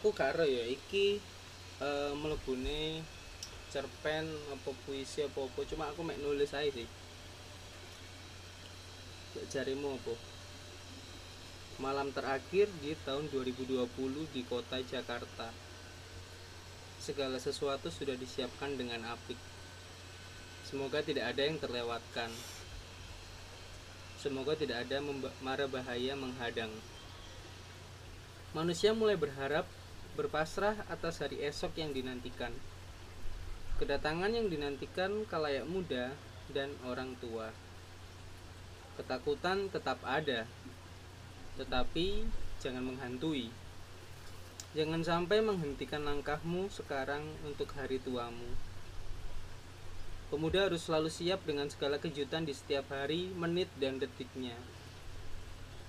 aku gak ero ya iki eh mlebune cerpen apa puisi apa apa cuma aku mek nulis aja sih. Jarimu apa? Malam terakhir di tahun 2020 di kota Jakarta. Segala sesuatu sudah disiapkan dengan apik. Semoga tidak ada yang terlewatkan. Semoga tidak ada mara bahaya menghadang. Manusia mulai berharap berpasrah atas hari esok yang dinantikan. Kedatangan yang dinantikan kalayak muda dan orang tua. Ketakutan tetap ada tetapi jangan menghantui. Jangan sampai menghentikan langkahmu sekarang untuk hari tuamu. Pemuda harus selalu siap dengan segala kejutan di setiap hari menit dan detiknya.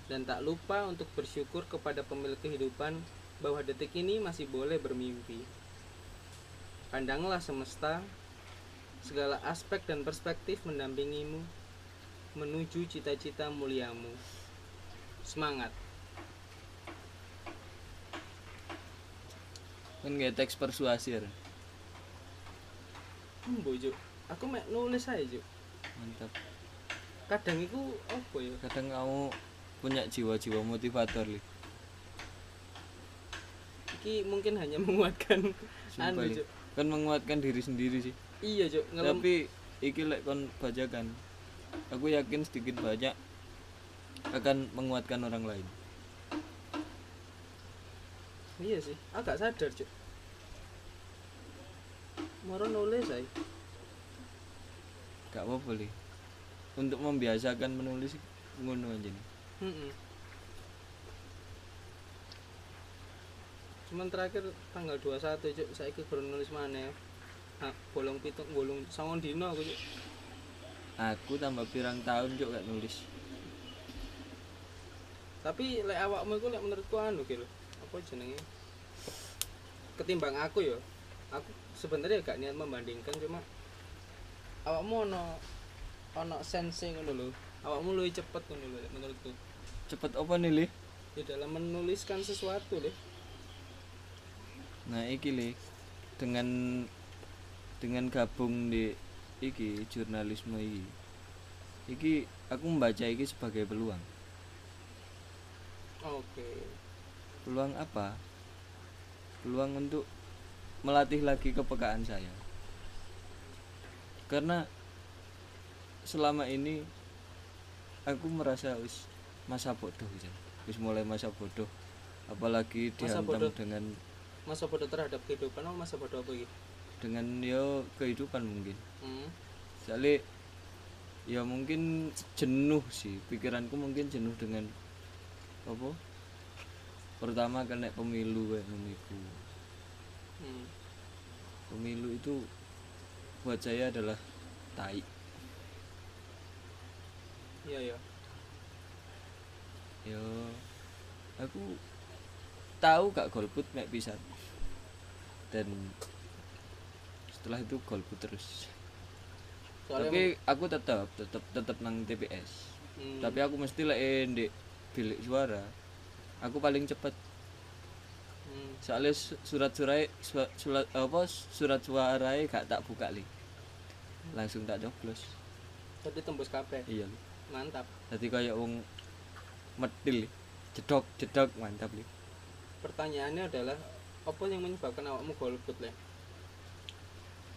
Dan tak lupa untuk bersyukur kepada pemilik kehidupan bahwa detik ini masih boleh bermimpi Pandanglah semesta, segala aspek dan perspektif mendampingimu menuju cita-cita muliamu. Semangat. kan kayak teks persuasi ya Hmm, Juk. Aku mek nulis aja, Juk. mantap Kadang itu apa ya? kadang kamu punya jiwa-jiwa motivator li Iki mungkin hanya menguatkan Sumpah, anu, kan menguatkan diri sendiri sih Iya. Ngelem tapi iki lek kon bacakan aku yakin sedikit banyak akan menguatkan orang lain Iya sih, agak sadar, Juk. Moro nulis aja. gak apa boleh untuk membiasakan menulis ngono aja nih Mm-mm. Cuman terakhir tanggal 21 cuk, saiki kurang nulis mana ya. Bolong pitung, bolong sangon dino aku cuk. aku tambah pirang tahun juga gak nulis Tapi lek awakmu iku lek menurutku anu gitu. Apa jenenge? Ketimbang aku ya. Aku sebenarnya gak niat membandingkan cuma awakmu ono ono sense ngono lho. Awakmu lebih cepet ngono lho menurutku. cepet apa nih li Di dalam menuliskan sesuatu deh. Nah iki li dengan dengan gabung di iki jurnalisme iki. Iki aku membaca iki sebagai peluang. Oke. peluang apa? Peluang untuk melatih lagi kepekaan saya. Karena selama ini aku merasa wis masa bodoh wis mulai masa bodoh. Apalagi Masa dihantam bodoh. dengan Masa bodoh terhadap kehidupan apa masa bodoh apa gitu? dengan yo kehidupan mungkin Hmm. soalnya ya mungkin jenuh sih pikiranku mungkin jenuh dengan apa pertama kena pemilu kayak iku. Hmm. pemilu itu buat saya adalah tai Iya ya. yo aku tahu gak golput mek pisan dan setelah itu golput terus. Soalnya tapi aku tetap tetap tetap nang TPS Hmm. tapi aku mesti lah di bilik suara aku paling cepet. Hmm. soalnya su- surat surai surat, surat apa surat suara gak tak buka li. Langsung tak coblos. Tadi tembus kabeh. iya li. Mantap. jadi kayak wong medil jedok jedok mantap li. Pertanyaannya adalah apa yang menyebabkan awakmu golput le?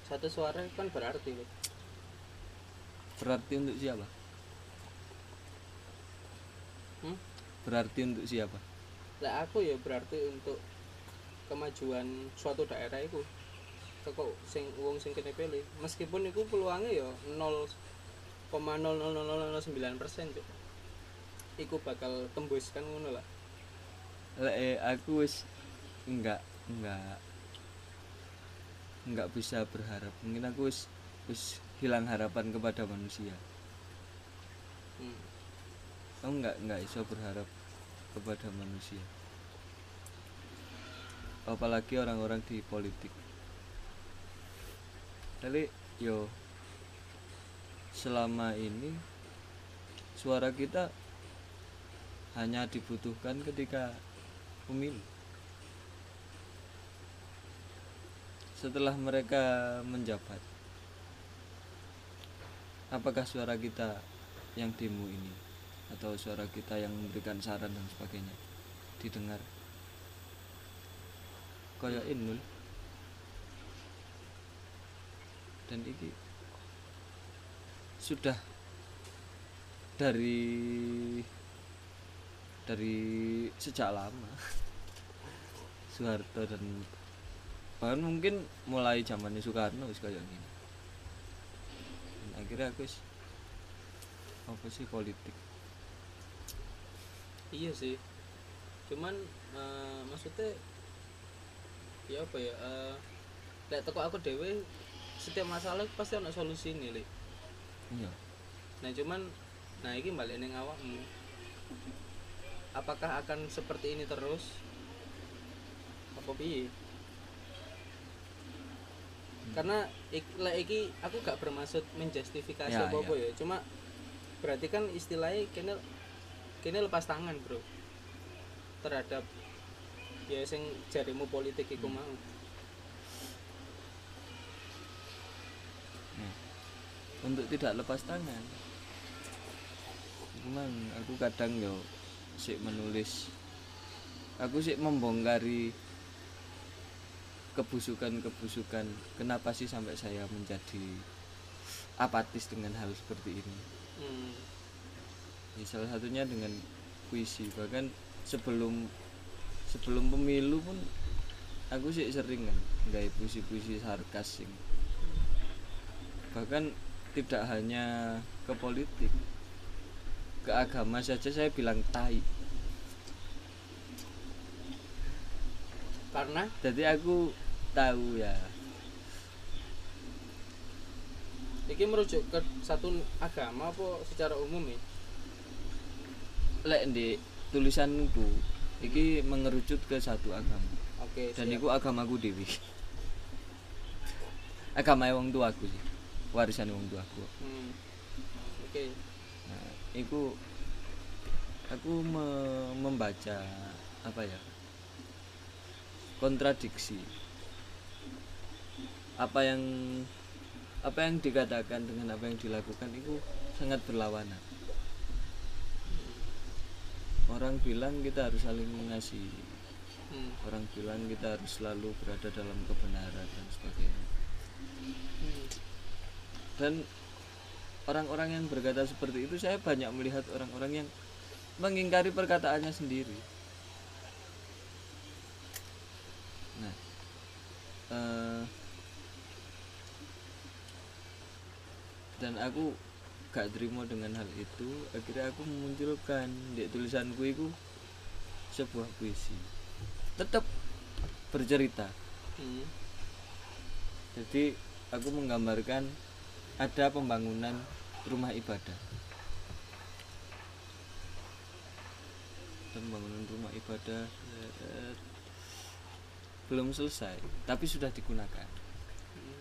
Satu suara kan berarti le. berarti untuk siapa Hmm? berarti untuk siapa Lah aku ya berarti untuk kemajuan suatu daerah itu teko sing wong sing kene pilih meskipun itu peluangnya ya 0,00009 persen cuk iku bakal tembus kan ngono lah Lek, eh, aku wis enggak enggak enggak bisa berharap. Mungkin aku wis wis hilang harapan kepada manusia. Hmm. aku enggak enggak bisa berharap kepada manusia. Apalagi orang-orang di politik. Tapi yo. Selama ini suara kita hanya dibutuhkan ketika pemilu setelah mereka menjabat apakah suara kita yang demo ini atau suara kita yang memberikan saran dan sebagainya didengar? Kaya inul dan ini sudah dari dari sejak lama Soeharto dan bahkan mungkin mulai zamannya Soekarno wis kayak gini. Akhirnya aku wis apa sih politik. Iya sih. Cuman eh, maksudnya ya apa ya eh lek teko aku dewe setiap masalah pasti ada solusi nih Lek. iya. Nah cuman nah ini balik neng awakmu. Apakah akan seperti ini terus? Apa piye karena iki aku gak bermaksud menjustifikasi Ya, apa apa ya. Cuma berarti kan istilahnya kene kene lepas tangan bro. Terhadap ya sing jarimu politik iku mau. Nah, untuk tidak lepas tangan cuman aku kadang yo sik menulis aku sik membongkari kebusukan-kebusukan kenapa sih sampai saya menjadi apatis dengan hal seperti ini? Hmm. Ya, salah satunya dengan puisi. Bahkan sebelum sebelum pemilu pun aku sih sering kan nggak puisi-puisi sarkas sing. Bahkan tidak hanya ke politik ke agama saja saya bilang tai. Karena? Jadi aku tahu ya. Iki merujuk ke satu agama apa secara umum ya? Lek di tulisanku iki mengerucut ke satu agama. Oke dan siap. iku agamaku dewi agama wong tuaku sih warisan wong tuaku. Hmm. oke. Nah iku aku me- membaca apa ya? Kontradiksi apa yang apa yang dikatakan dengan apa yang dilakukan itu sangat berlawanan orang bilang kita harus saling mengasihi Hmm. orang bilang kita harus selalu berada dalam kebenaran dan sebagainya Hmm. dan orang-orang yang berkata seperti itu saya banyak melihat orang-orang yang mengingkari perkataannya sendiri nah eh, dan aku gak terima dengan hal itu. Akhirnya aku memunculkan di tulisanku itu sebuah puisi. Tetap bercerita. Hmm. jadi aku menggambarkan ada pembangunan rumah ibadah. Pembangunan rumah ibadah eh, belum selesai tapi sudah digunakan Hmm.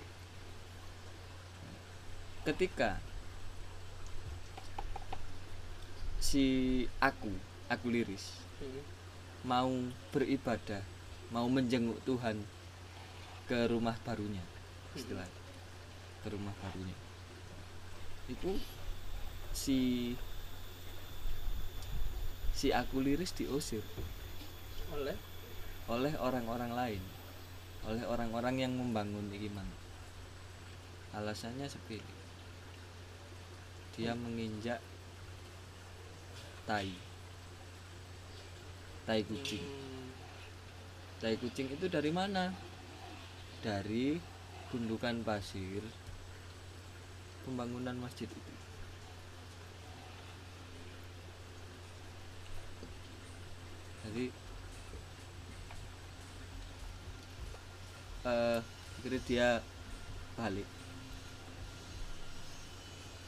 Ketika si aku aku liris Hmm. mau beribadah mau menjenguk Tuhan ke rumah barunya istilah ke rumah barunya. Itu si si aku liris diusir oleh? oleh orang-orang lain oleh orang-orang yang membangun iki mang alasannya sepele dia menginjak tai. Tai kucing. Hmm. tai kucing itu dari mana? Dari gundukan pasir pembangunan masjid itu. Jadi eh akhirnya dia balik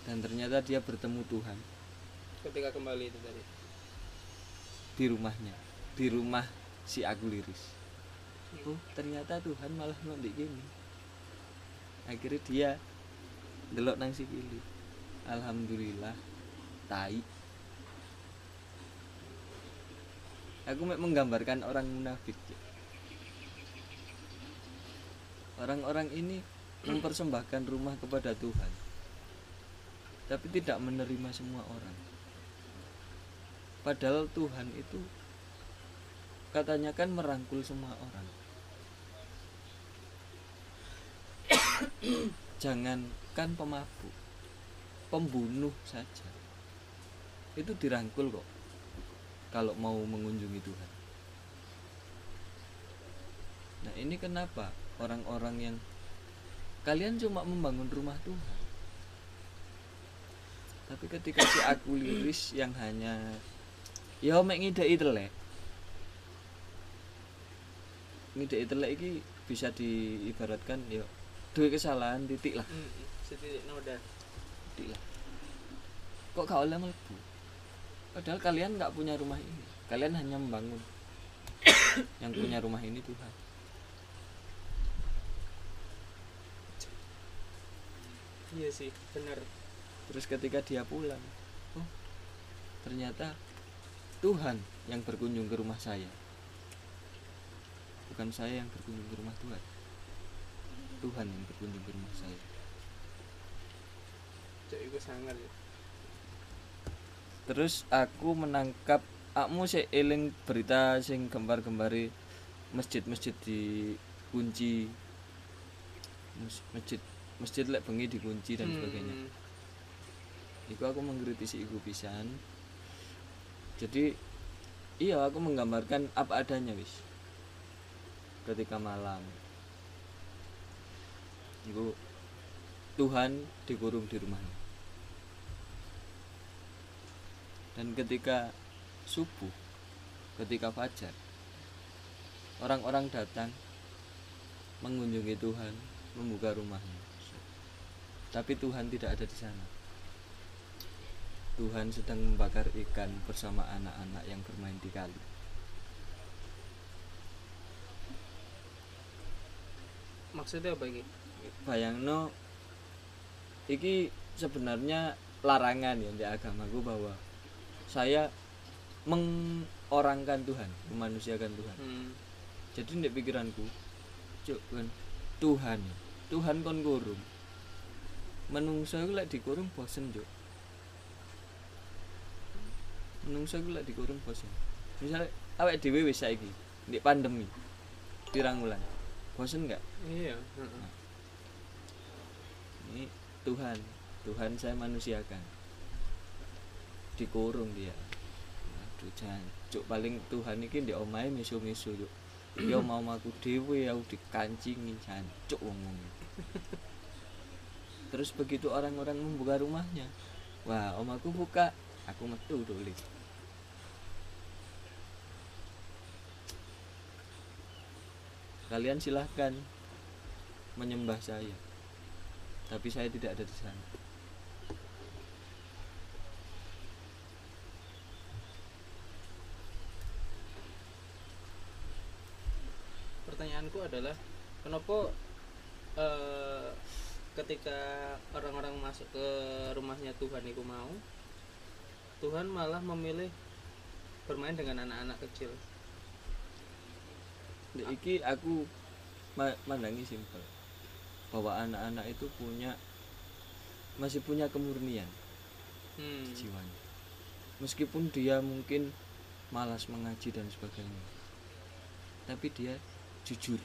dan ternyata dia bertemu Tuhan. Ketika kembali itu tadi. Di rumahnya. Di rumah si aku liris oh ternyata Tuhan malah nondik gini. Akhirnya dia delok nang sikili alhamdulillah tai. Aku menggambarkan orang munafik orang-orang ini mempersembahkan rumah kepada Tuhan tapi tidak menerima semua orang. Padahal Tuhan itu katanya kan merangkul semua orang. Jangankan pemabuk pembunuh saja. Itu dirangkul kok kalau mau mengunjungi Tuhan. Nah ini kenapa orang-orang yang kalian cuma membangun rumah Tuhan tapi ketika si aku liris yang hanya ya mek ngideki telek. Ngideki telek iki bisa diibaratkan ya duwe kesalahan titik lah. Hmm, setitik noda. titik lah. Kok gak oleh mlebu? Padahal kalian nggak punya rumah ini. Kalian hanya membangun. Yang punya rumah ini Tuhan. Iya sih, benar. Terus ketika dia pulang oh ternyata Tuhan yang berkunjung ke rumah saya. Bukan saya yang berkunjung ke rumah Tuhan. Tuhan yang berkunjung ke rumah saya. Sangar ya. terus aku menangkap akmu sih eling berita sing gembar-gembari masjid-masjid dikunci. Mas- masjid masjid lek bengi dikunci dan Hmm, sebagainya Iku aku mengkritisi iku pisan. Jadi iya aku menggambarkan apa adanya wis. Ketika malam. Iku Tuhan dikurung di rumahnya. Dan ketika subuh, ketika fajar, orang-orang datang mengunjungi Tuhan, membuka rumahnya. Tapi Tuhan tidak ada di sana. Tuhan sedang membakar ikan bersama anak-anak yang bermain di kali. Maksudnya apa ini? Bayangno iki sebenarnya larangan ya di agamaku bahwa saya mengorangkan Tuhan, memanusiakan Tuhan. Hmm. Jadi di pikiranku, cuk kan Tuhan, Tuhan kon kurung. Menungso iku lek dikurung bosen, cuk. Menungso iku lek dikurung bosen. Misalnya awake dhewe wis saiki di pandemi. Pirang wulan. Bosen enggak? Iya, heeh. Ini Tuhan, Tuhan saya manusiakan. Dikurung dia. Aduh, jancuk paling Tuhan iki ndek omahe misu-misu, Cuk. Ya mau aku dhewe aku dikancingi jancuk wong-wong. Terus begitu orang-orang membuka rumahnya, wah om aku buka, aku metu dulu. Kalian silahkan menyembah saya, tapi saya tidak ada di sana. Pertanyaanku adalah kenapa eh, ketika orang-orang masuk ke rumahnya Tuhan itu mau Tuhan malah memilih bermain dengan anak-anak kecil. Dek, iki aku ma- mandangi simpel bahwa anak-anak itu punya masih punya kemurnian Hmm. jiwanya meskipun dia mungkin malas mengaji dan sebagainya tapi dia jujur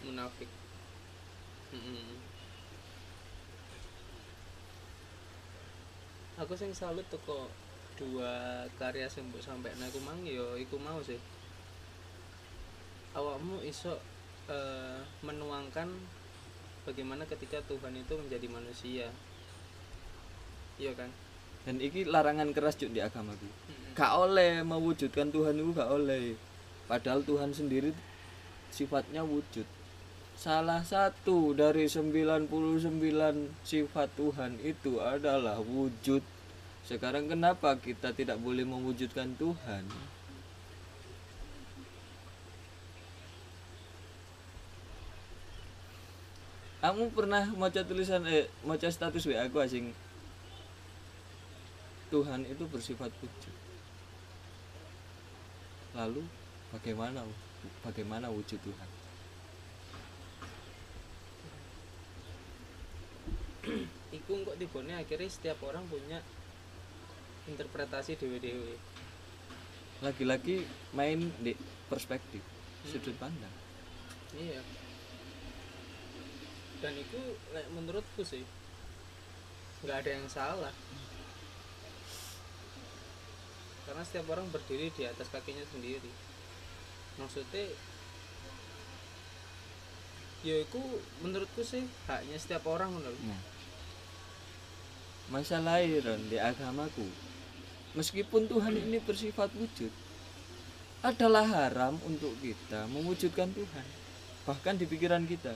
munafik Mm-mm. aku sing salut teko dua karya sing mbok sampekno iku mang ya iku mau sih. Awakmu iso eh, menuangkan bagaimana ketika Tuhan itu menjadi manusia. Iya kan? Dan iki larangan keras cuk di agamaku Mm-mm. gak oleh mewujudkan Tuhan itu gak oleh. Padahal Tuhan sendiri sifatnya wujud. Salah satu dari 99 sifat Tuhan itu adalah wujud sekarang kenapa kita tidak boleh mewujudkan Tuhan? Kamu pernah maca tulisan eh maca status WA aku asing? Tuhan itu bersifat wujud. Lalu bagaimana bagaimana wujud Tuhan? Iku kok tibone akhirnya setiap orang punya interpretasi dewe-dewe lagi-lagi main di perspektif sudut pandang. Iya. Dan itu menurutku sih nggak ada yang salah. Karena setiap orang berdiri di atas kakinya sendiri. Maksudnya ya itu menurutku sih haknya setiap orang loh. Nah. Masalah Ron di agamaku meskipun Tuhan ini bersifat wujud adalah haram untuk kita mewujudkan Tuhan bahkan di pikiran kita.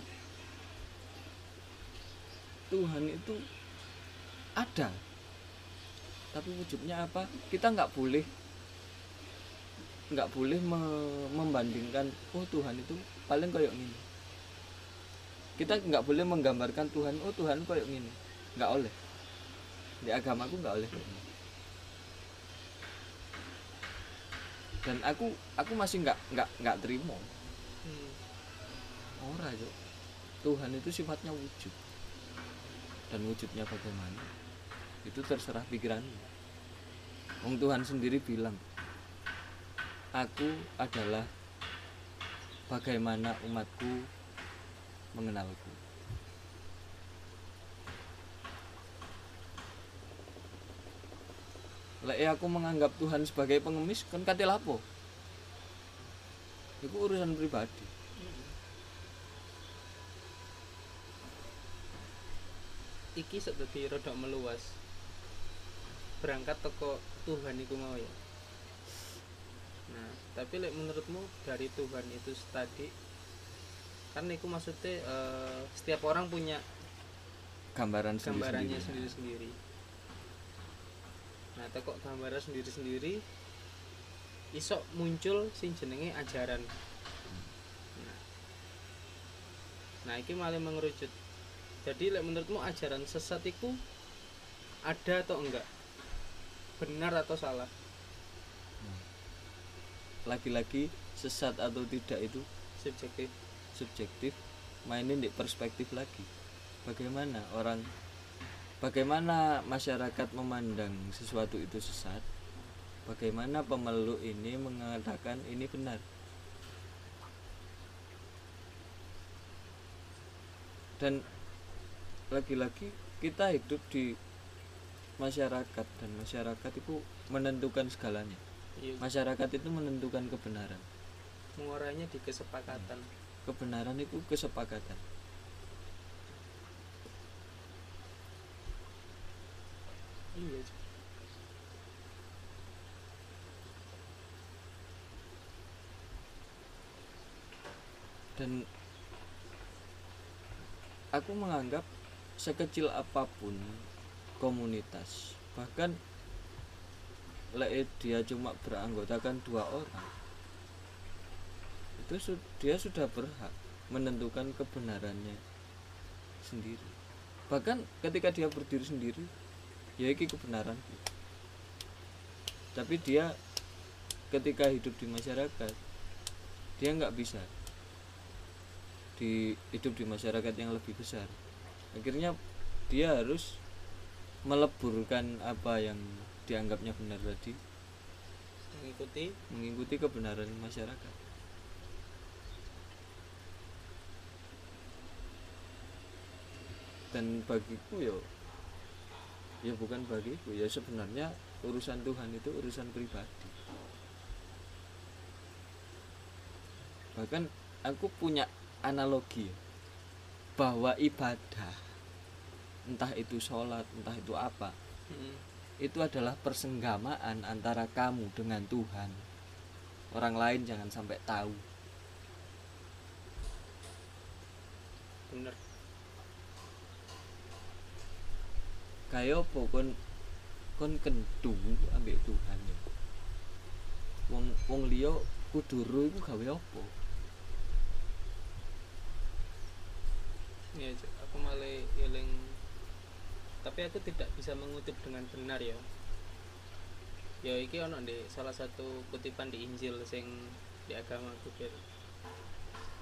Tuhan itu ada tapi wujudnya apa? Kita nggak boleh nggak boleh me- membandingkan oh Tuhan itu paling kayak gini. Kita nggak boleh menggambarkan Tuhan oh Tuhan kayak gini. Nggak oleh. Di agamaku nggak oleh kayak gini. Dan aku aku masih nggak nggak nggak terima. Hmm. ora Cuk. Tuhan itu sifatnya wujud. Dan wujudnya bagaimana? Itu terserah pikiranmu. Wong Tuhan sendiri bilang aku adalah bagaimana umatku mengenalku Lek aku menganggap Tuhan sebagai pengemis kan kate lapo? Itu urusan pribadi. Iki sedadi rodok meluas. Berangkat toko Tuhan iku mau ya? Nah tapi lek menurutmu dari Tuhan itu tadi kan itu maksudnya eh, setiap orang punya gambaran gambarannya sendiri-sendiri. Nah toko gambaran sendiri-sendiri iso muncul sing jenenge ajaran. Nah, nah ini malah mengerucut. Jadi lek menurutmu ajaran sesat itu ada atau enggak? Benar atau salah? Lagi-lagi sesat atau tidak itu subjektif. subjektif mainin di perspektif lagi. Bagaimana orang bagaimana masyarakat memandang sesuatu itu sesat? Bagaimana pemeluk ini mengatakan ini benar? Dan lagi-lagi kita hidup di masyarakat dan masyarakat itu menentukan segalanya. Iya. Masyarakat itu menentukan kebenaran. Muaranya di kesepakatan. Kebenaran itu kesepakatan iya. Dan aku menganggap sekecil apa pun komunitas bahkan lek dia cuma beranggotakan dua orang itu su- dia sudah berhak menentukan kebenarannya sendiri. Bahkan ketika dia berdiri sendiri ya ini kebenaran. Tapi dia ketika hidup di masyarakat dia nggak bisa di hidup di masyarakat yang lebih besar. Akhirnya dia harus meleburkan apa yang dianggapnya benar tadi. Mengikuti? Mengikuti kebenaran masyarakat. Dan bagiku ya ya bukan bagiku ya sebenarnya urusan Tuhan itu urusan pribadi. Bahkan aku punya analogi bahwa ibadah entah itu sholat entah itu apa Mm, itu adalah persenggamaan antara kamu dengan Tuhan. Orang lain jangan sampai tahu. Bener kayak apa kon kon kentu ambek Tuhan ya. Wong wong liya kudu ro iku gawe apa Cuk. aku malah eling. Tapi aku tidak bisa mengutip dengan benar ya. Ya iki ono di salah satu kutipan di Injil sing di agama aku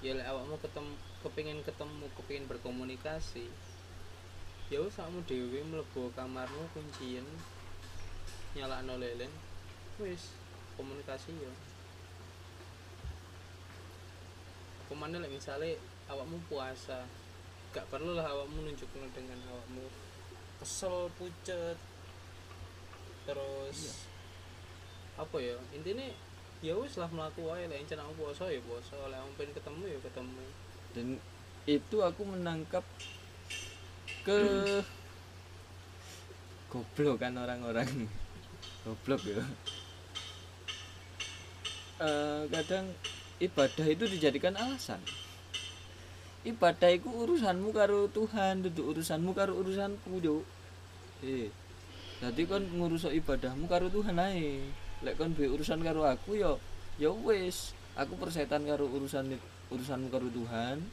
ya awakmu ketemu kepingin ketemu kepingin berkomunikasi ya wis awakmu dhewe mlebu kamarmu kuncian nyalakno lilin. Wis komunikasi ya ke mana lek misalnya awakmu puasa gak perlu lah awakmu nunjukno dengan awakmu. Kesel pucet. Terus Iya. apa ya? Intinya ya wis lah melaku wae lek encen aku puasa ya puasa. Aku pengen ketemu ya ketemu. Dan itu aku menangkap ke goblok kan orang-orang. Goblok ya. Eh, kadang ibadah itu dijadikan alasan. Ibadah itu urusanmu karo Tuhan itu urusanmu karo urusanku yo eh jadi kon ngurus ibadahmu karo Tuhan ae. Lek kon duwe urusan karo aku yo ya wis. Aku persetan karo urusan urusanmu karo Tuhan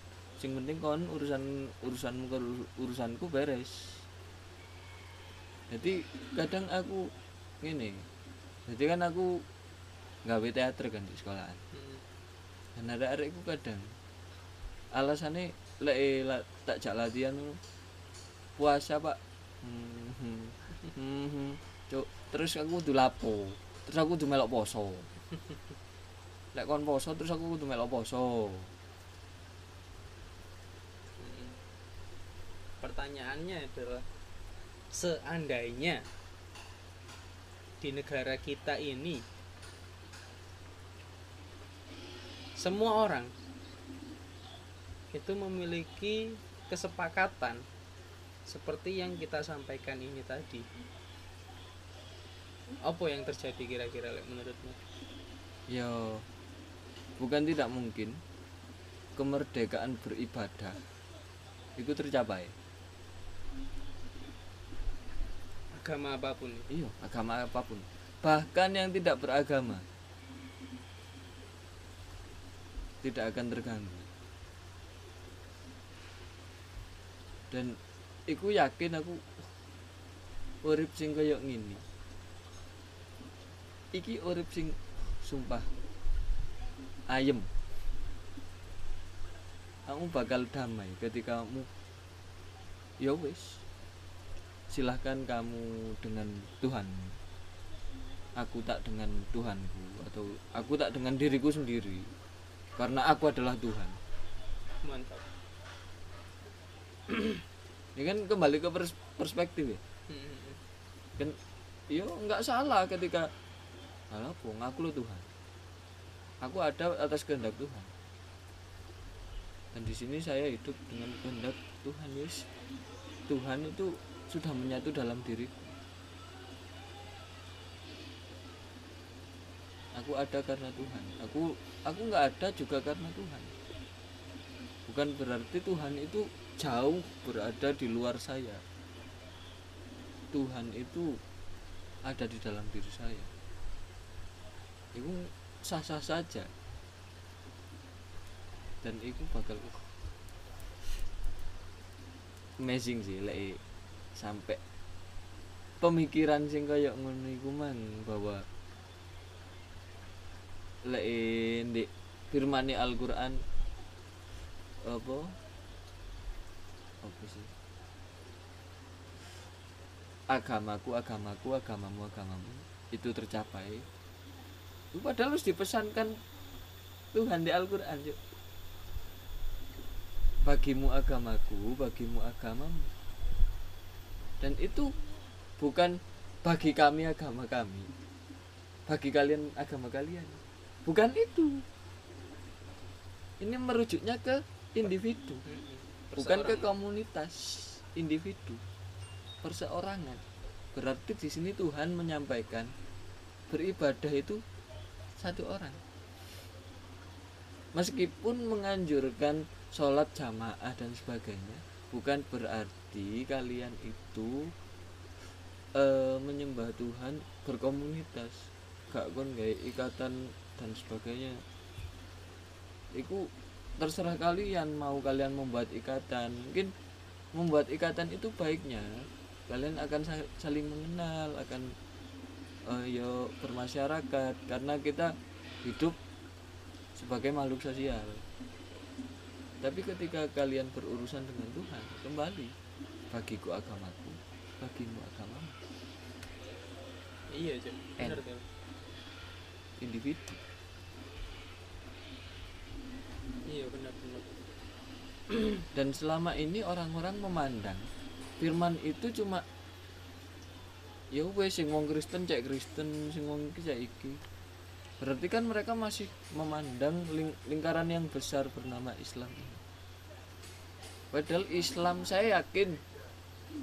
sing penting kon urusan urusanmu karo urusanku beres. Jadi kadang aku gini jadi kan aku gawe teater kan di sekolahan. Hmm. dan ada arekku kadang alasannya lek eh, la- tak jak latihan puasa pak. Hmm, hmm, hmm, hmm. Cuk, terus aku kudu lapo. Terus aku kudu melok poso. Lek kon poso terus aku kudu melok poso pertanyaannya adalah seandainya di negara kita ini semua orang itu memiliki kesepakatan seperti yang kita sampaikan ini tadi apa yang terjadi kira-kira menurutmu? Ya bukan tidak mungkin kemerdekaan beribadah itu tercapai agama apa pun. Iya agama apa pun. Bahkan yang tidak beragama. Tidak akan terganggu. Dan iku yakin aku urip sing kaya ngini iki urip sing sumpah ayem. Kamu bakal damai ketika kamu ya wis silahkan kamu dengan Tuhan. Aku tak dengan Tuhanku atau aku tak dengan diriku sendiri karena aku adalah Tuhan. Mantap. Ini kan kembali ke pers- perspektif ya. Kan yo nggak salah ketika salah pun aku lo Tuhan. Aku ada atas kehendak Tuhan. Dan di sini saya hidup dengan kehendak Tuhan yes. Tuhan itu sudah menyatu dalam diriku aku ada karena Tuhan. Aku aku nggak ada juga karena Tuhan. Bukan berarti Tuhan itu jauh berada di luar saya. Tuhan itu ada di dalam diri saya. Itu sah-sah saja. Dan itu bakal amazing sih lek sampai pemikiran sing kayak ngono iku bahwa lek ndek firmane Al-Qur'an apa? Apa sih? Agamaku agamaku agamamu agamamu itu tercapai. Itu padahal harus dipesankan Tuhan di Al-Quran yuk. Bagimu agamaku bagimu agamamu dan itu bukan bagi kami agama kami. Bagi kalian agama kalian. Bukan itu. Ini merujuknya ke individu. Bukan ke komunitas individu. Perseorangan. Berarti di sini Tuhan menyampaikan beribadah itu satu orang. Meskipun menganjurkan sholat jamaah dan sebagainya bukan berarti kalian itu eh, menyembah Tuhan berkomunitas. Gak kon gawe ikatan dan sebagainya. Itu terserah kalian mau kalian membuat ikatan. Mungkin membuat ikatan itu baiknya. Kalian akan sa- saling mengenal akan eh, yo bermasyarakat. Karena kita hidup sebagai makhluk sosial. Tapi ketika kalian berurusan dengan Tuhan kembali bagiku agamaku. Bagimu agamamu iya cok bener N. tuh individu. Iya bener bener. Dan selama ini orang-orang memandang firman itu cuma ya wes sing wong Kristen cek Kristen sing wong iki cek iki. Berarti kan mereka masih memandang ling- lingkaran yang besar bernama Islam ini. Padahal Islam saya yakin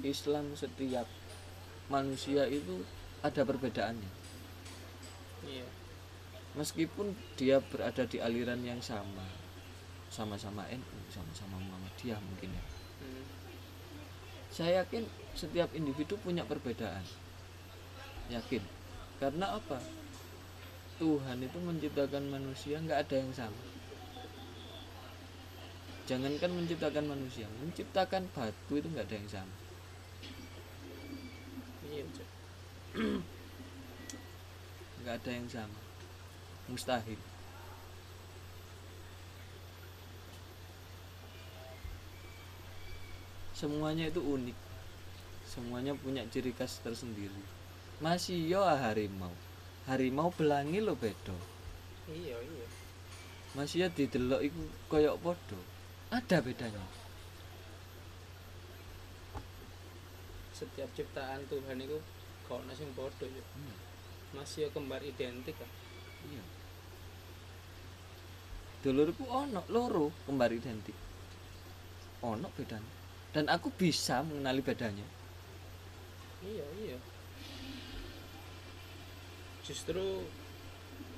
Islam setiap manusia itu ada perbedaannya. Iya. Meskipun dia berada di aliran yang sama sama-sama NU sama-sama Muhammadiyah mungkin ya. Hmm. saya yakin setiap individu punya perbedaan. Yakin. Karena apa? Tuhan itu menciptakan manusia nggak ada yang sama. Jangankan menciptakan manusia menciptakan batu itu nggak ada yang sama iya cok nggak ada yang sama. Mustahil. Semuanya itu unik. Semuanya punya ciri khas tersendiri. Masih yo harimau. Harimau belangi lo bedo iya iya. Masih ya didelok iku koyok podo ada bedanya setiap ciptaan Tuhan itu kau nasi bodoh ya. Hmm, masih ya kembar identik kan iya. Dulurku ono loro kembar identik. Ono bedanya dan aku bisa mengenali bedanya. Iya iya. Justru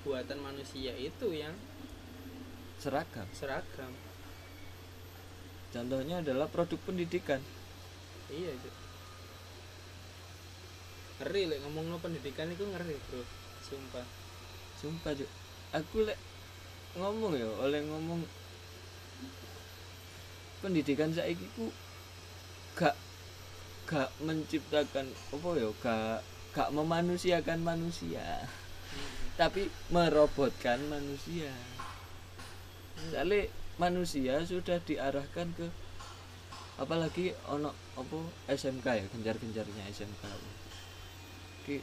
buatan manusia itu yang seragam. seragam. Contohnya adalah produk pendidikan. Iya. Ngeri lek ngomong pendidikan itu ngeri bro. Sumpah. Sumpah Cuk. aku lek ngomong ya oleh ngomong pendidikan saiki ku gak gak menciptakan apa ya gak gak memanusiakan manusia. Tapi merobotkan manusia. Soalnya manusia sudah diarahkan ke apalagi ono apa SMK ya genjar-genjarnya SMK ki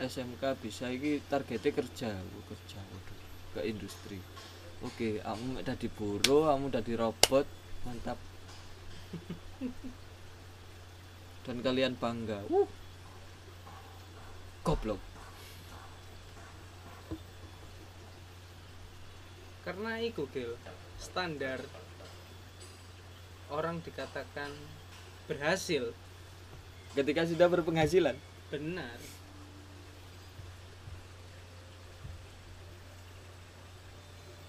SMK bisa iki targetnya kerja. Oh, kerja waduh ke industri. Oke kamu udah di buruh kamu udah di robot mantap. Dan kalian bangga. Wuh. goblok. Karena itu Gil standar orang dikatakan berhasil. Ketika sudah berpenghasilan benar.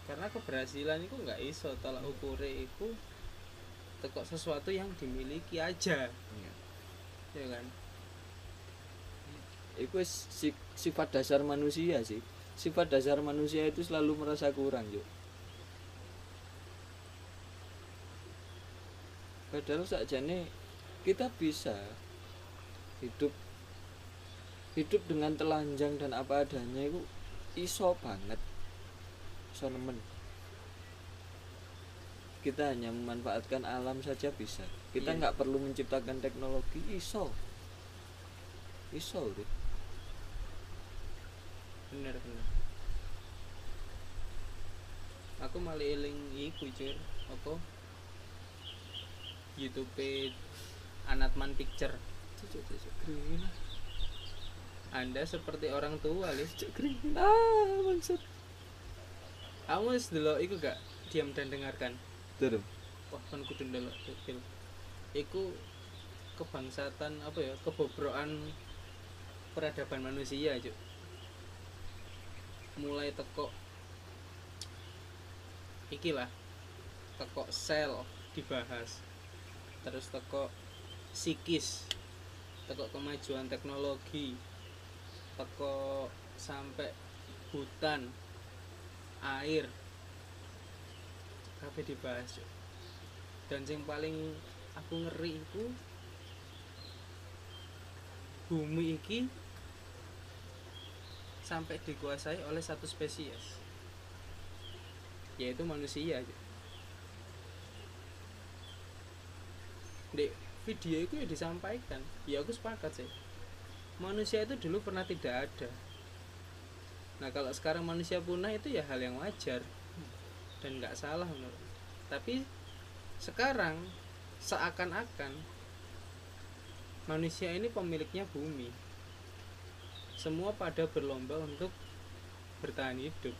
Karena keberhasilan itu nggak iso tolak ukure itu tekok sesuatu yang dimiliki aja. Ya kan? Itu sifat dasar manusia sih. Sifat dasar manusia itu selalu merasa kurang yuk padahal sakjane kita bisa hidup hidup dengan telanjang dan apa adanya itu iso banget. Iso nemen. Kita hanya memanfaatkan alam saja bisa. Kita Iya. nggak perlu menciptakan teknologi iso. Iso Rit. bener bener. Aku malah eling iku cur apa? YouTube Anatman Picture. Cuk, cuk, keringetan. Anda seperti orang tua Lis. Cuk, ah bangsat kamu wis delok iku gak? Diam dan dengarkan. Turun. wah kan kudu ndelok tuh, film iku kebangsatan apa ya kebobrokan peradaban manusia cuk. Mulai teko iki lah teko sel dibahas. Terus teko psikis teko kemajuan teknologi teko sampai hutan air. Kabeh dibahas dan yang paling aku ngeri itu bumi iki sampai dikuasai oleh satu spesies yaitu manusia di video itu ya disampaikan. Ya aku sepakat sih manusia itu dulu pernah tidak ada. Nah kalau sekarang manusia punah itu ya hal yang wajar dan nggak salah menurut tapi sekarang seakan-akan manusia ini pemiliknya bumi. Semua pada berlomba untuk bertahan hidup.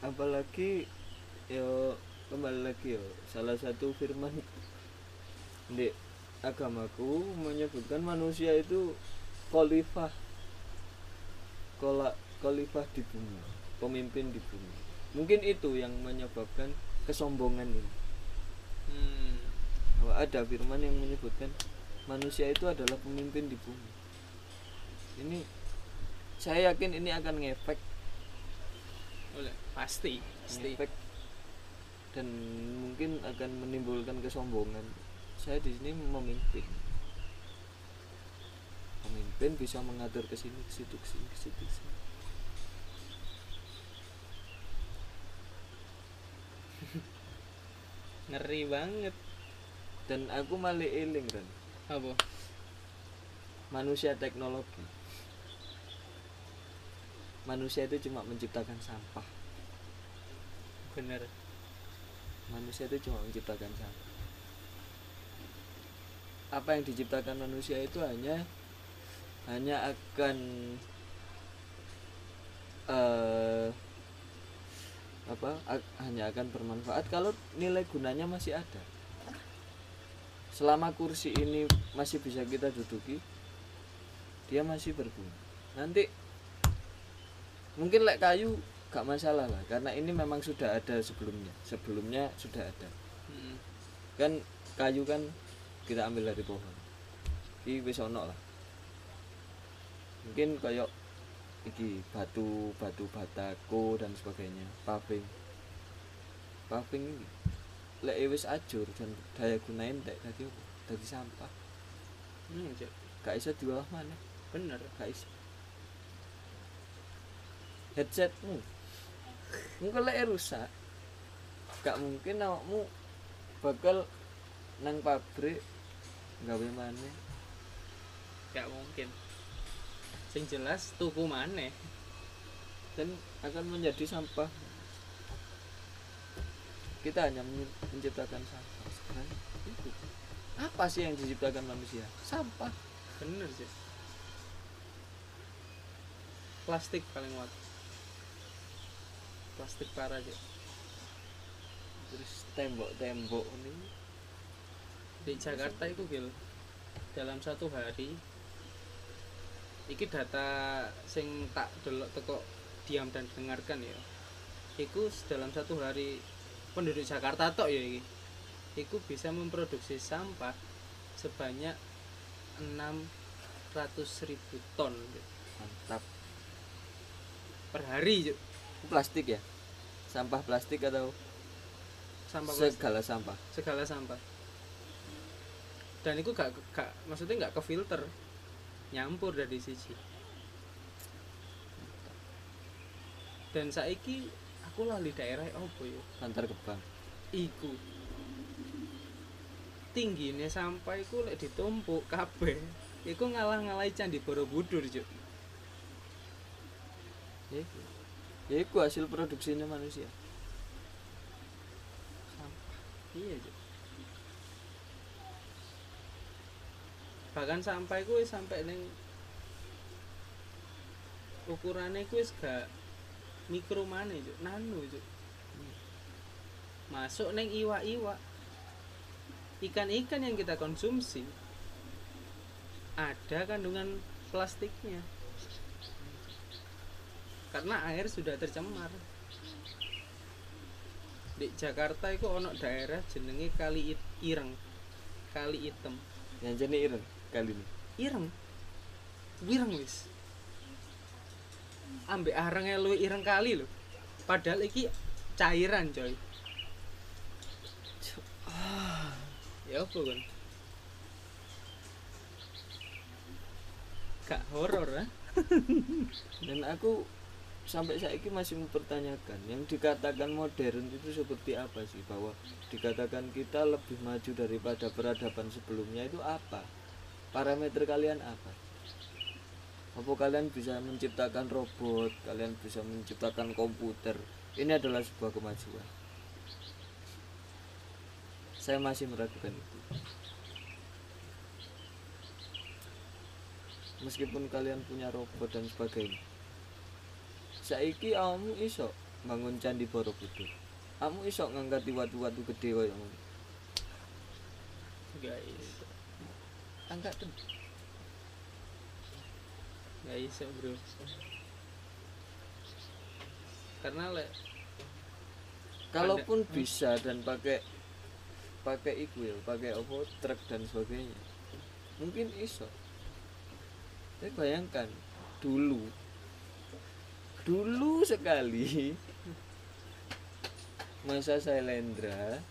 Apalagi yo kembali lagi yo salah satu firman di agamaku menyebutkan manusia itu khalifah. Khalifah di bumi pemimpin di bumi. Mungkin itu yang menyebabkan kesombongan ini. Hmm. bahwa ada firman yang menyebutkan manusia itu adalah pemimpin di bumi. Ini saya yakin ini akan ngefek. Oleh pasti pasti. Ngefek. Dan mungkin akan menimbulkan kesombongan. Saya di sini memimpin pemimpin bisa mengatur ke sini ke situ ke sini ke situ ke sini. ngeri banget. Dan aku malah eling kan apa? Manusia teknologi. Manusia itu cuma menciptakan sampah. Bener. Manusia itu cuma menciptakan sampah. Apa yang diciptakan manusia itu hanya hanya akan eh apa hanya akan bermanfaat kalau nilai gunanya masih ada. Selama kursi ini masih bisa kita duduki dia masih berguna. Nanti mungkin lek kayu gak masalah lah karena ini memang sudah ada sebelumnya. Sebelumnya sudah ada. Hmm. kan kayu kan kita ambil dari pohon. Wis ono lah mungkin kayak iki batu batu batako dan sebagainya paving. Paving ini lek wis ajur dan daya gunain entek dadi apa? Dadi sampah. Hmm, Cuk. gak iso diolah mana? Bener. Gak iso. Headsetmu mungkin lek rusak gak mungkin awakmu bakal nang pabrik gawe maneh. Gak mungkin sing jelas tuku maneh. Dan akan menjadi sampah. Kita hanya men- menciptakan sampah sekarang. Itu. Apa sih yang diciptakan manusia? Sampah. Bener sih plastik paling kuat. Plastik parah sih terus tembok-tembok ini. Di Jakarta itu gil dalam satu hari iki data sing tak delok teko diam dan dengarkan ya. Iku dalam satu hari penduduk Jakarta tok ya iki. Iku bisa memproduksi sampah sebanyak 600 ribu ton mantap. Per hari plastik ya? Sampah plastik atau sampah plastik. segala sampah? Segala sampah. Dan itu gak, gak maksudnya nggak ke filter nyampur dari sisi. Dan saiki aku lali daerah apa ya? Antar gebang. Iku. Tingginya sampah iku lek ditumpuk kabeh. Iku ngalah-ngalahi candi Borobudur Cuk. ya itu ya itu hasil produksinya manusia. Iya Cuk. Bahkan sampai kuwi sampai neng ukurannya wis gak mikro mana Cuk. nano Cuk. masuk neng iwa-iwa ikan-ikan yang kita konsumsi ada kandungan plastiknya. Karena air sudah tercemar. Di Jakarta itu ono daerah jenenge Kali Ireng. Kali Item. Yang jenis ireng kali ini. Ireng. Ireng wis. Ambek arenge lu ireng kali lho. Padahal iki cairan coy. Ya apa kan gak horor ah dan aku sampai saya ini masih mempertanyakan yang dikatakan modern itu seperti apa sih? Bahwa dikatakan kita lebih maju daripada peradaban sebelumnya itu apa parameter kalian apa? Apa kalian bisa menciptakan robot? Kalian bisa menciptakan komputer? Ini adalah sebuah kemajuan. Saya masih meragukan itu. Meskipun kalian punya robot dan sebagainya. Saiki kamu iso bangun candi Borobudur. Kamu iso ngangkat watu-watu gede ngono. Guys angkat tuh. Nggak bisa bro. Karena le kalaupun bisa dan pakai pakai iku ya pakai apa truk dan sebagainya mungkin iso. Tapi bayangkan dulu dulu sekali masa Sailendra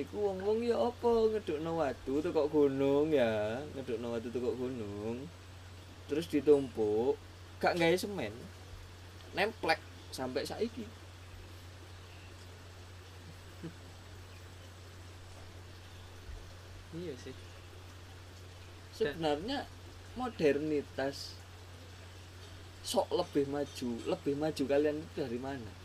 Iku wong-wong ya apa ngedukno watu tekok gunung ya, ngedukno watu tekok gunung. Terus ditumpuk, gak gawe semen. Nemplek sampai saiki. iya sih Sebenarnya modernitas sok lebih maju, lebih maju kalian itu dari mana?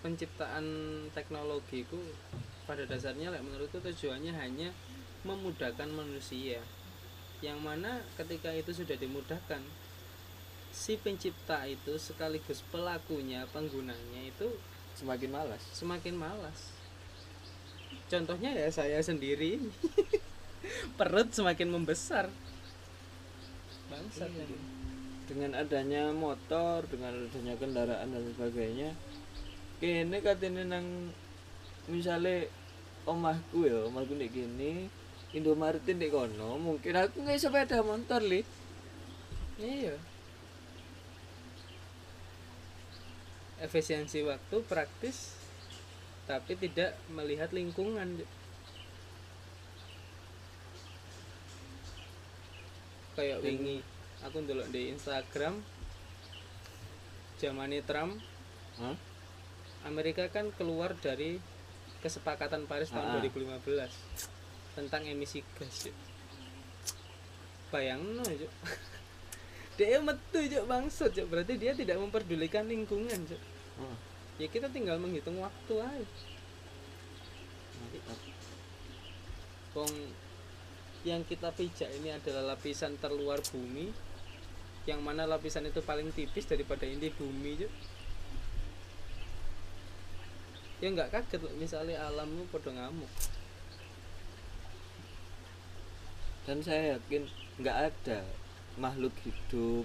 Penciptaan teknologi itu pada dasarnya like, menurutku tujuannya hanya memudahkan manusia. Yang mana ketika itu sudah dimudahkan si pencipta itu sekaligus pelakunya penggunanya itu Semakin malas. semakin malas. Contohnya ya saya sendiri perut semakin membesar. Bangsat Iya. Dengan adanya motor, dengan adanya kendaraan dan sebagainya, kene katene nang misale omahku ya, omahku nek kene Indomaret nek kono, mungkin aku nggak sepeda motor li. iya efisiensi waktu praktis tapi tidak melihat lingkungan kayak wingi aku ndelok di Instagram zamane Trump Hah? Amerika kan keluar dari kesepakatan Paris tahun Ah. 2015 tentang emisi gas Cuk. bayangno Cuk. dia metu Cuk, bangsat Cuk. berarti dia tidak memperdulikan lingkungan Cuk. Oh, ya kita tinggal menghitung waktu aja. Wong yang kita pijak ini adalah lapisan terluar bumi yang mana lapisan itu paling tipis daripada inti bumi Cuk. Ya nggak kaget misalnya alammu podo ngamuk Dan saya yakin nggak ada makhluk hidup,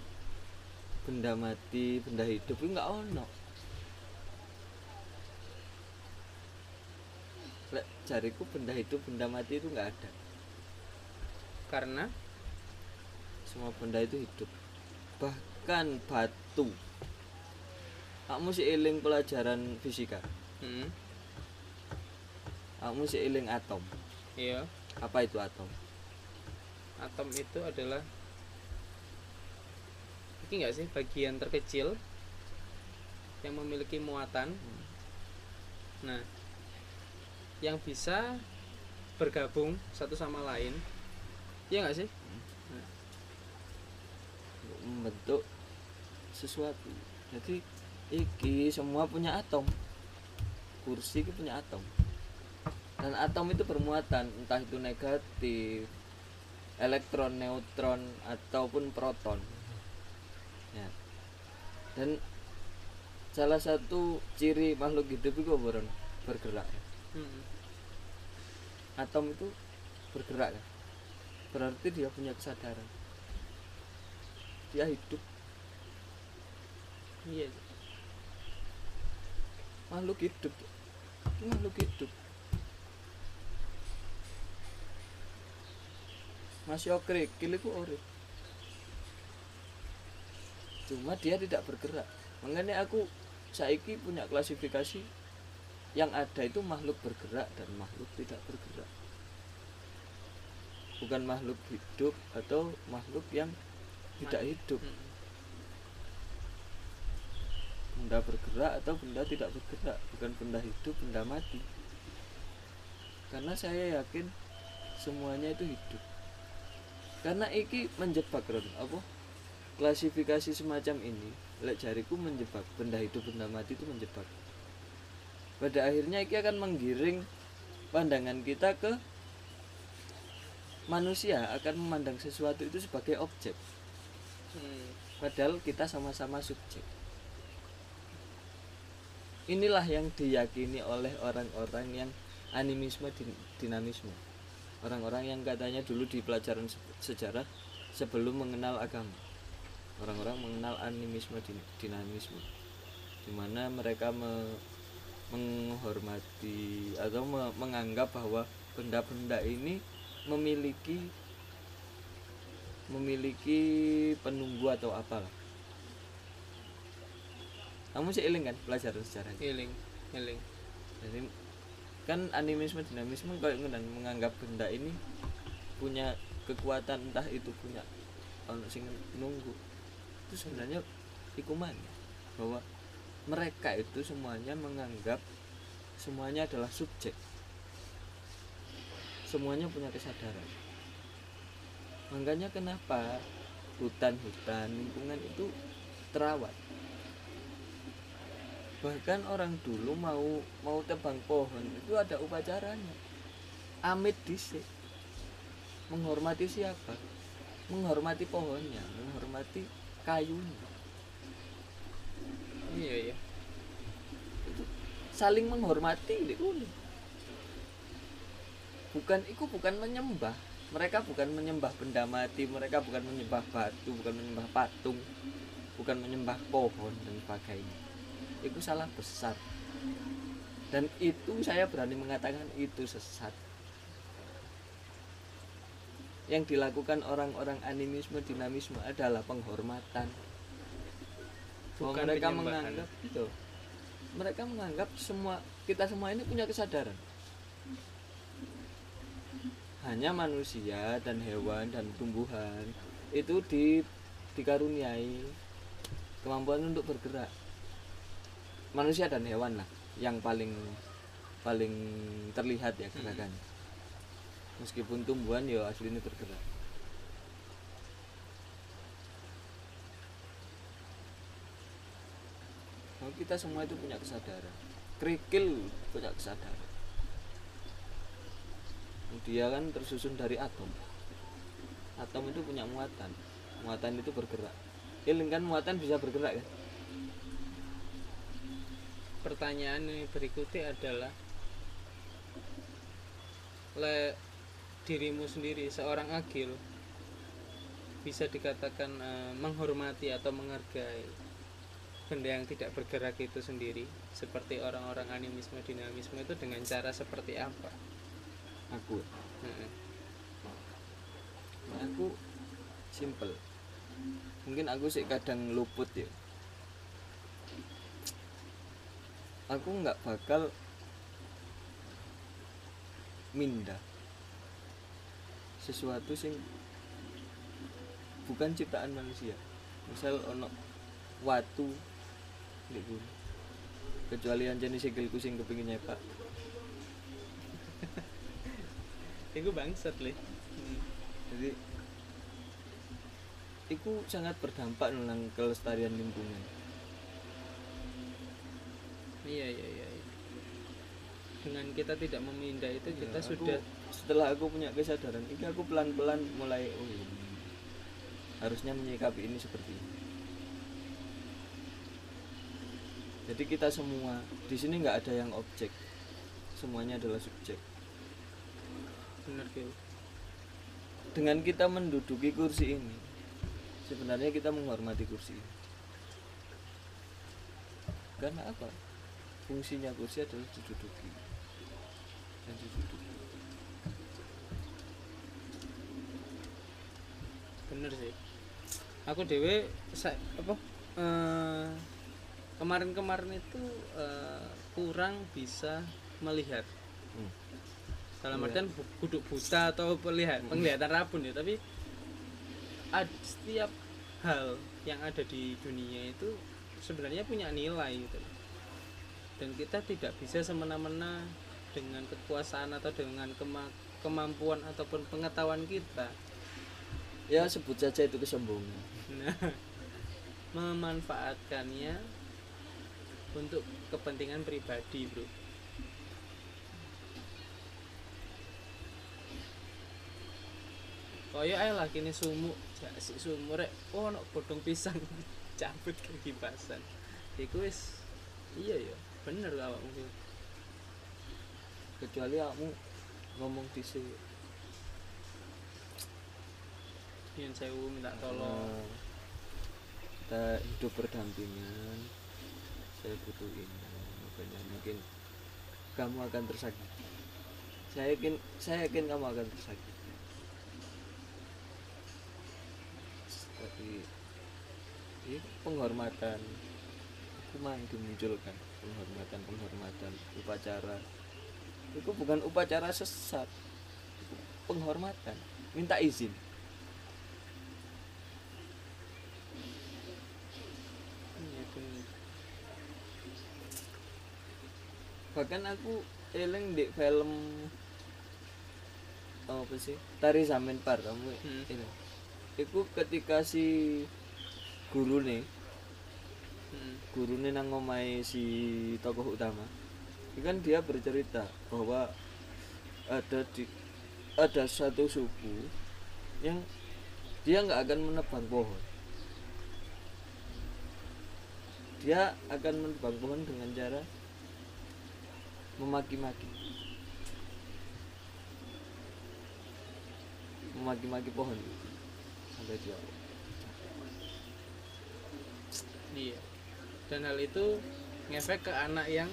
benda mati, benda hidup itu nggak ono. Lek jariku benda hidup, benda mati itu nggak ada. karena Semua benda itu hidup. Bahkan batu. Kamu sih eling pelajaran fisika. Hmm, Kamu sih eling atom. iya. Apa itu atom? atom itu adalah ini enggak sih? Bagian terkecil yang memiliki muatan. Nah yang bisa bergabung satu sama lain. Iya enggak sih? Untuk membentuk sesuatu. Jadi iki semua punya atom. Kursi itu punya atom. Dan atom itu bermuatan, entah itu negatif, elektron, neutron ataupun proton. Ya. Dan salah satu ciri makhluk hidup itu apa, Ron? bergerak. Hmm. Atom itu bergerak kan? Berarti dia punya kesadaran. Dia hidup. iya makhluk hidup makhluk hidup. Masih oke kili ku urip cuma dia tidak bergerak. Makanya aku saiki punya klasifikasi yang ada itu makhluk bergerak dan makhluk tidak bergerak. Bukan makhluk hidup atau makhluk yang tidak hidup. Mm. Benda bergerak atau benda tidak bergerak. Bukan benda hidup benda mati. Karena saya yakin semuanya itu hidup. Karena iki menjebak Ron. Apa? Klasifikasi semacam ini lek jariku menjebak benda hidup benda mati itu menjebak. Pada akhirnya iki akan menggiring pandangan kita ke manusia akan memandang sesuatu itu sebagai objek. Mm. padahal kita sama-sama subjek inilah yang diyakini oleh orang-orang yang animisme din- dinamisme. Orang-orang yang katanya dulu di pelajaran se- sejarah sebelum mengenal agama. Orang-orang mengenal animisme din- dinamisme. Di mana mereka me- menghormati atau me- menganggap bahwa benda-benda ini memiliki memiliki penunggu atau apalah kamu sih eling kan pelajaran sejarah itu? Healing, healing. jadi kan animisme dinamisme kayak kan, menganggap benda ini punya kekuatan entah itu punya ono sing nunggu. Itu sebenarnya iku mana bahwa mereka itu semuanya menganggap semuanya adalah subjek. Semuanya punya kesadaran. Makanya kenapa hutan-hutan lingkungan itu terawat bahkan orang dulu mau mau tebang pohon itu ada upacaranya. Amit disik menghormati siapa? Menghormati pohonnya menghormati kayunya. Iya, iya. saling menghormati itu bukan itu bukan menyembah. Mereka bukan menyembah benda mati mereka bukan menyembah batu bukan menyembah patung bukan menyembah pohon dan sebagainya itu salah besar dan itu saya berani mengatakan itu sesat. Yang dilakukan orang-orang animisme dinamisme adalah penghormatan. Bahwa Bukan mereka penyembahan. menganggap itu mereka menganggap semua kita semua ini punya kesadaran. Hanya manusia dan hewan dan tumbuhan itu di dikaruniai kemampuan untuk bergerak manusia dan hewan lah yang paling paling terlihat ya gerakannya. Meskipun tumbuhan ya aslinya bergerak Nah, kita semua itu punya kesadaran. Kerikil punya kesadaran. Dia kan tersusun dari atom. Atom itu punya muatan. Muatan itu bergerak. Iling kan muatan bisa bergerak kan Pertanyaan yang berikutnya adalah le dirimu sendiri seorang agil bisa dikatakan eh, menghormati atau menghargai benda yang tidak bergerak itu sendiri seperti orang-orang animisme dinamisme itu dengan cara seperti apa? aku. Nah, aku simple mungkin aku sih kadang luput ya aku nggak bakal mindah sesuatu sing bukan ciptaan manusia. Misal ono watu di gunung kecuali jenis sikilku sing kepingin nyepak. Itu bangsat le. jadi itu sangat berdampak tentang kelestarian lingkungan Iya iya iya. iya. Dengan kita tidak memindah itu kita Ya, aku- sudah setelah aku punya kesadaran ini aku pelan-pelan mulai oh ini harusnya menyikapi ini seperti ini jadi kita semua di sini nggak ada yang objek semuanya adalah subjek benar Gil. dengan kita menduduki kursi ini sebenarnya kita menghormati kursi ini karena apa fungsinya kursi adalah diduduki dan diduduki bener sih aku dewe sa- apa eh, kemarin-kemarin itu eh, kurang bisa melihat Hmm. dalam Iya. artian kudu buta atau pelihat penglihatan rabun ya tapi ad- setiap hal yang ada di dunia itu sebenarnya punya nilai gitu. Dan kita tidak bisa semena-mena dengan kekuasaan atau dengan kema- kemampuan ataupun pengetahuan kita ya sebut saja itu kesombongan nah memanfaatkannya untuk kepentingan pribadi bro Kaya ae lah kini sumuk, jasik sumur rek. Oh, ono bodong pisang cabut ke kipasan. Iku wis iya ya, bener awakmu ki. kecuali kamu ngomong di sini Yen sewu minta tolong. Nah, kita hidup berdampingan. Saya butuh ini makanya mungkin kamu akan tersakiti. Saya yakin saya yakin kamu akan tersakiti. Tapi ini penghormatan. Aku mah dimunculkan penghormatan penghormatan upacara. Itu bukan upacara sesat. Penghormatan. Minta izin. Iya bahkan aku eling di film apa sih? Tari Zamen Par kamu Hmm. itu ketika si guru nih Hmm. guru nih nang ngomai si tokoh utama itu kan dia bercerita bahwa ada di ada satu suku yang dia nggak akan menebang pohon dia akan menebang pohon dengan cara memaki-maki memaki-maki pohon sampai dia Iya. Dan hal itu ngefek ke anak yang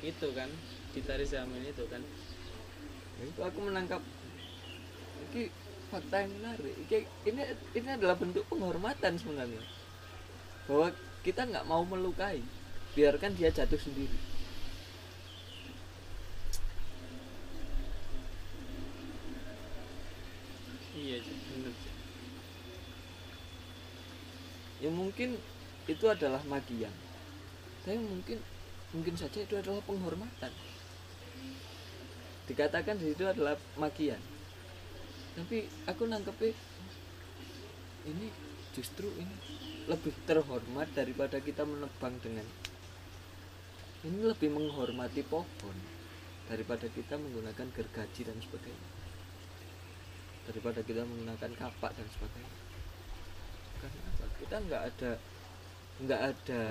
itu kan di tari zaman itu kan. Itu aku menangkap ini fakta yang menarik ini, ini ini adalah bentuk penghormatan sebenarnya bahwa kita nggak mau melukai biarkan dia jatuh sendiri Iya. Cuk. ya mungkin itu adalah magian. Tapi mungkin mungkin saja itu adalah penghormatan. Dikatakan di situ adalah magian. Tapi aku nangkepnya ini justru ini lebih terhormat daripada kita menebang dengan ini lebih menghormati pohon daripada kita menggunakan gergaji dan sebagainya. Daripada kita menggunakan kapak dan sebagainya. Karena kita nggak ada nggak ada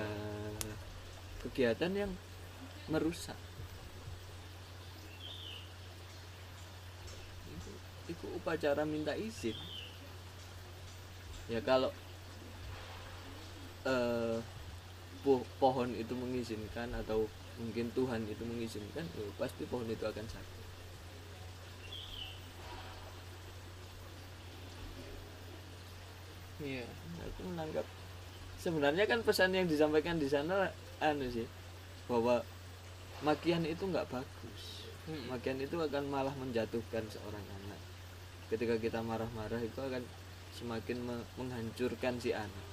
kegiatan yang merusak itu, upacara minta izin ya kalau eh, po- pohon itu mengizinkan atau mungkin Tuhan itu mengizinkan ya pasti pohon itu akan sakit Iya. aku menangkap sebenarnya kan pesan yang disampaikan di sana anu sih bahwa makian itu nggak bagus Mm. makian itu akan malah menjatuhkan seorang anak ketika kita marah-marah itu akan semakin me- menghancurkan si anak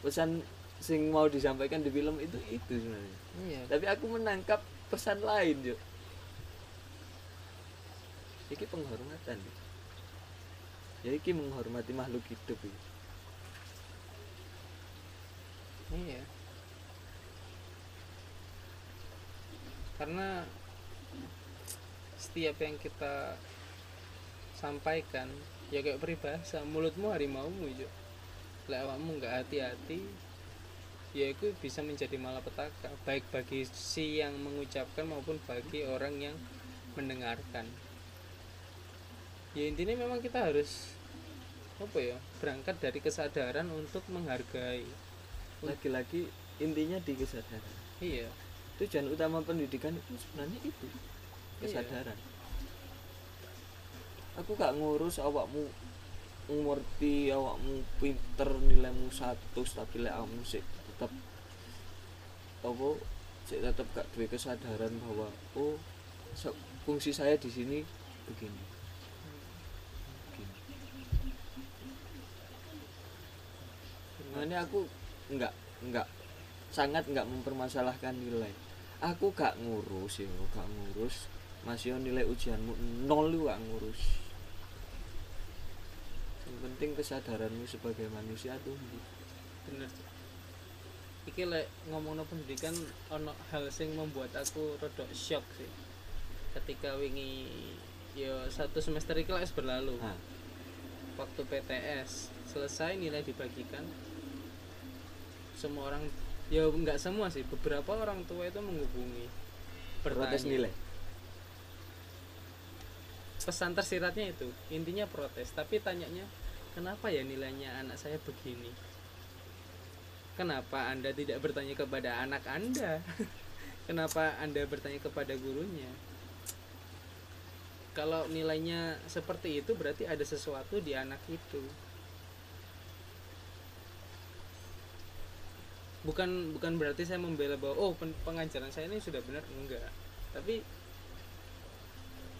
pesan sing mau disampaikan di film itu itu sebenarnya Iya. tapi aku menangkap pesan lain yuk ini penghormatan ya ini menghormati makhluk hidup Yuk. Iya. Karena setiap yang kita sampaikan ya kayak peribahasa mulutmu harimaumu itu lek awakmu nggak hati-hati ya itu bisa menjadi malapetaka baik bagi si yang mengucapkan maupun bagi orang yang mendengarkan. Ya intinya memang kita harus apa ya berangkat dari kesadaran untuk menghargai lagi-lagi intinya di kesadaran. Iya. Tujuan utama pendidikan itu sebenarnya itu kesadaran. Aku gak ngurus awakmu ngerti awakmu pinter nilaimu satu tapi kamu sih tetap apa sih tetap gak duwe kesadaran bahwa oh fungsi saya di sini begini. Begini. Makanya aku nggak nggak. Sangat nggak mempermasalahkan nilai. Aku gak ngurus ya gak ngurus. Masih nilai ujianmu nol lu gak ngurus. Yang penting kesadaranmu sebagai manusia tumbuh bener. Iki lek ngomongno pendidikan ono hal sing membuat aku rada shock sih. Ketika wingi yo satu semester iki lek berlalu. Nah, waktu PTS selesai nilai dibagikan semua orang ya nggak semua sih beberapa orang tua itu menghubungi protes bertanya. nilai? Pesan tersiratnya itu intinya protes tapi tanyanya kenapa ya nilainya anak saya begini? Kenapa anda tidak bertanya kepada anak anda? Kenapa anda bertanya kepada gurunya? Kalau nilainya seperti itu berarti ada sesuatu di anak itu bukan bukan berarti saya membela bahwa oh pen- pengajaran saya ini sudah benar enggak. Tapi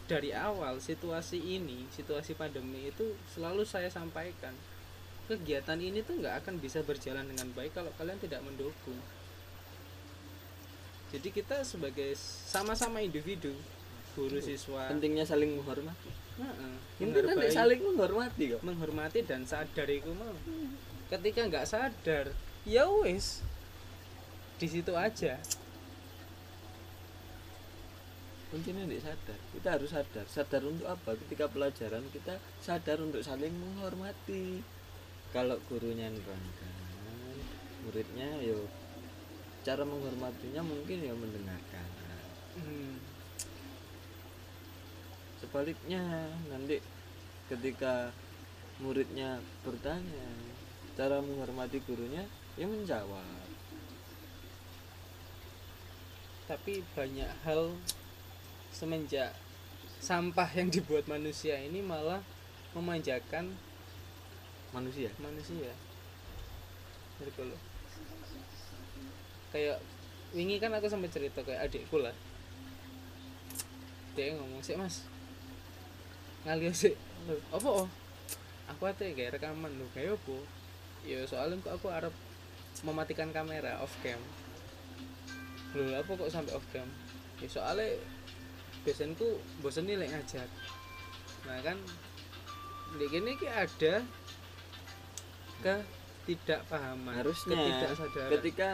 dari awal situasi ini situasi pandemi itu selalu saya sampaikan kegiatan ini tuh nggak akan bisa berjalan dengan baik kalau kalian tidak mendukung. Jadi kita sebagai sama-sama individu guru siswa pentingnya saling menghormati. Heeh, intinya menghargai- saling menghormati kok. menghormati dan sadar iku mau. Ketika nggak sadar ya wis di situ aja. Kuncinya tidak sadar. Kita harus sadar. Sadar untuk apa? Ketika pelajaran kita sadar untuk saling menghormati. Kalau gurunya nerangkan muridnya yo cara menghormatinya mungkin ya mendengarkan. Hmm, sebaliknya nanti ketika muridnya bertanya cara menghormati gurunya ya menjawab tapi banyak hal semenjak sampah yang dibuat manusia ini malah memanjakan manusia? manusia. Loh kayak wingi kan aku sampai cerita kayak adikku lah. Dia ngomong sih mas. Ngalih sih apa oh? Aku ate kayak rekaman lu kayak apa? Ya soalnya kok aku harap mematikan kamera off cam Lho apa kok sampai off cam? Ya soalnya biasanya bosen nih lek ngajar. Nah kan di gini ki ada ketidakpahaman harusnya ketidaksadaran. ketika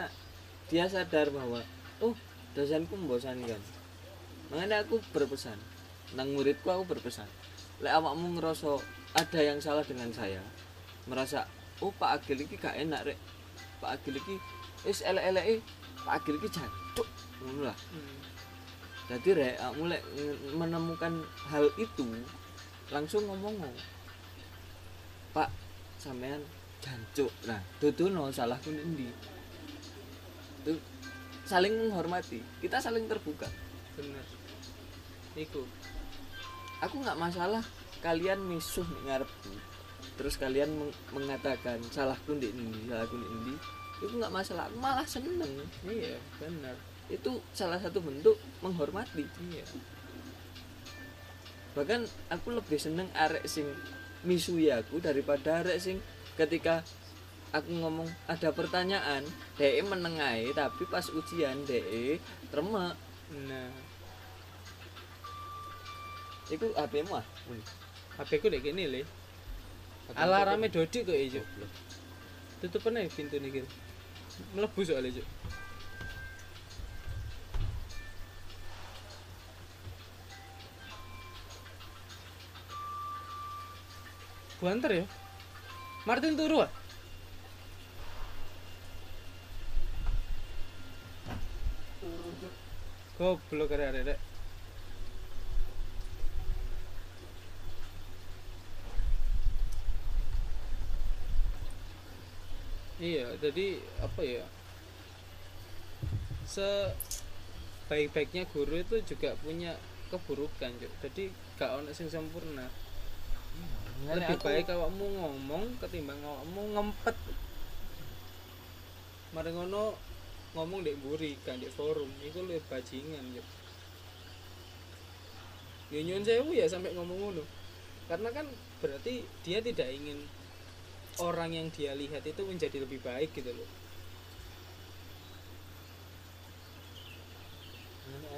dia sadar bahwa oh dosenku membosankan. Makanya aku berpesan nang muridku aku berpesan lek awakmu ngerasa ada yang salah dengan saya merasa oh Pak Agil iki gak enak rek. Pak Agil iki wis elek-eleke Pak Agil iki jancuk ngono lah. Hmm. jadi rek nge- menemukan hal itu langsung ngomong Pak sampean jancuk nah dudono salahku ning ndi Tuh, saling menghormati. Kita saling terbuka. Bener. Iku aku nggak masalah kalian misuh ngarepku. Terus kalian meng- mengatakan salahku di ini salahku di ini itu nggak masalah. Aku malah seneng. Iya bener itu salah satu bentuk menghormati. Iya. Bahkan aku lebih seneng arek sing misui aku daripada arek sing ketika aku ngomong ada pertanyaan DE menengai tapi pas ujian DE remek nah itu HP mu ah? HP ku dek gini le. Alarmnya dodi kok ijo tutup nih pintu nih gitu melebu soalnya Cuk. Buantar ya? Martin turu ah Goblok arek Iya, jadi apa ya? Sebaik-baiknya guru itu juga punya keburukan, Cuk. Jadi gak ono sing sempurna. Lebih baik awakmu ngomong ketimbang awakmu ngempet. Mari ngono ngomong di buri kan di forum, itu lebih bajingan, Cuk. ya sewu ya sampai ngomong ngono karena kan berarti dia tidak ingin orang yang dia lihat itu menjadi lebih baik gitu loh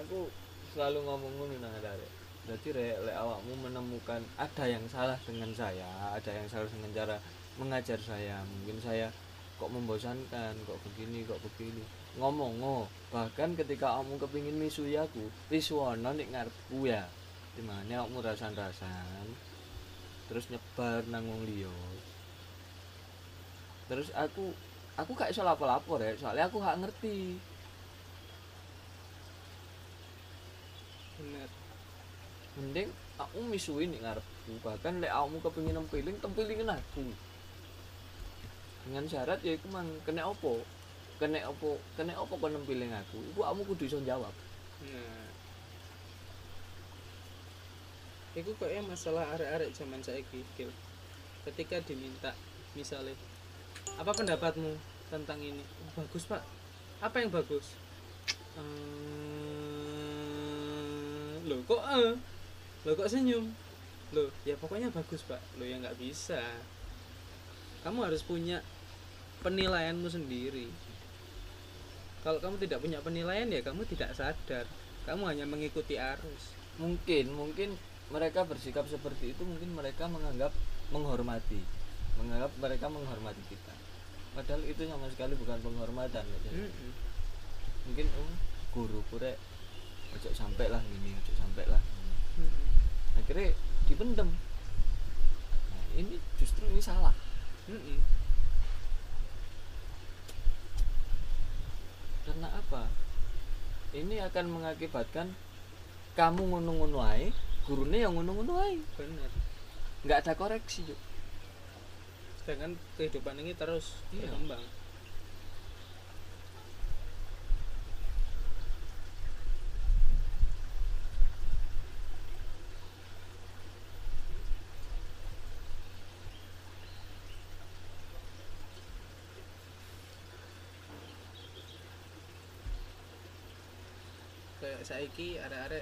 aku selalu ngomong ngono nang arek. Berarti rek lek awakmu menemukan ada yang salah dengan saya, ada yang salah dengan cara mengajar saya. Mungkin saya kok membosankan, kok begini, kok begini. Ngomong oh, bahkan ketika kamu kepingin misui aku, wiswono nek ngarepku ya. Di mana awakmu rasan-rasan terus nyebar nang wong liya. Terus aku aku gak iso lapo-lapo rek, soalnya aku gak ngerti. benar mending aku misuin nih ngarepku bahkan lek kamu kepengin nempiling tempilingin aku. Dengan syarat ya iku mang kena opo? Kena opo kena opo kon nempiling aku? Iku kamu kudu iso jawab. Nah itu kayaknya masalah arek-arek zaman saiki Gil. ketika diminta misalnya apa pendapatmu tentang ini? "Oh, bagus pak. Apa yang bagus? "Eh, loh kok eh? Loh kok senyum? Loh ya pokoknya bagus pak. Loh ya nggak bisa. Kamu harus punya penilaianmu sendiri. Kalau kamu tidak punya penilaian ya kamu tidak sadar. Kamu hanya mengikuti arus. Mungkin mungkin mereka bersikap seperti itu mungkin mereka menganggap menghormati menganggap mereka menghormati kita padahal itu sama sekali bukan penghormatan Jan. Mm-mm. mungkin oh guru kurek ojo sampai lah ini ojo sampai lah ini. Mm-mm. akhirnya dipendem nah, ini justru ini salah Mm-mm. karena apa ini akan mengakibatkan kamu ngono-ngono ae gurunya yang ae benar nggak ada koreksi Juk. Sedangkan kehidupan ini terus Iya. berkembang kayak saiki arek-arek